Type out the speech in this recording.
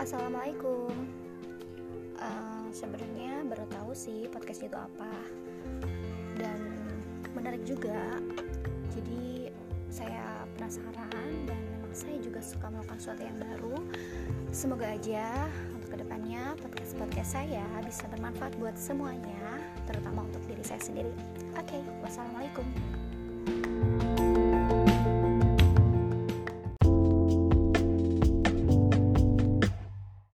Assalamualaikum. Uh, Sebenarnya baru tahu sih podcast itu apa dan menarik juga. Jadi saya penasaran dan memang saya juga suka melakukan sesuatu yang baru. Semoga aja untuk ke depannya podcast podcast saya bisa bermanfaat buat semuanya, terutama untuk diri saya sendiri. Oke, okay, wassalamualaikum.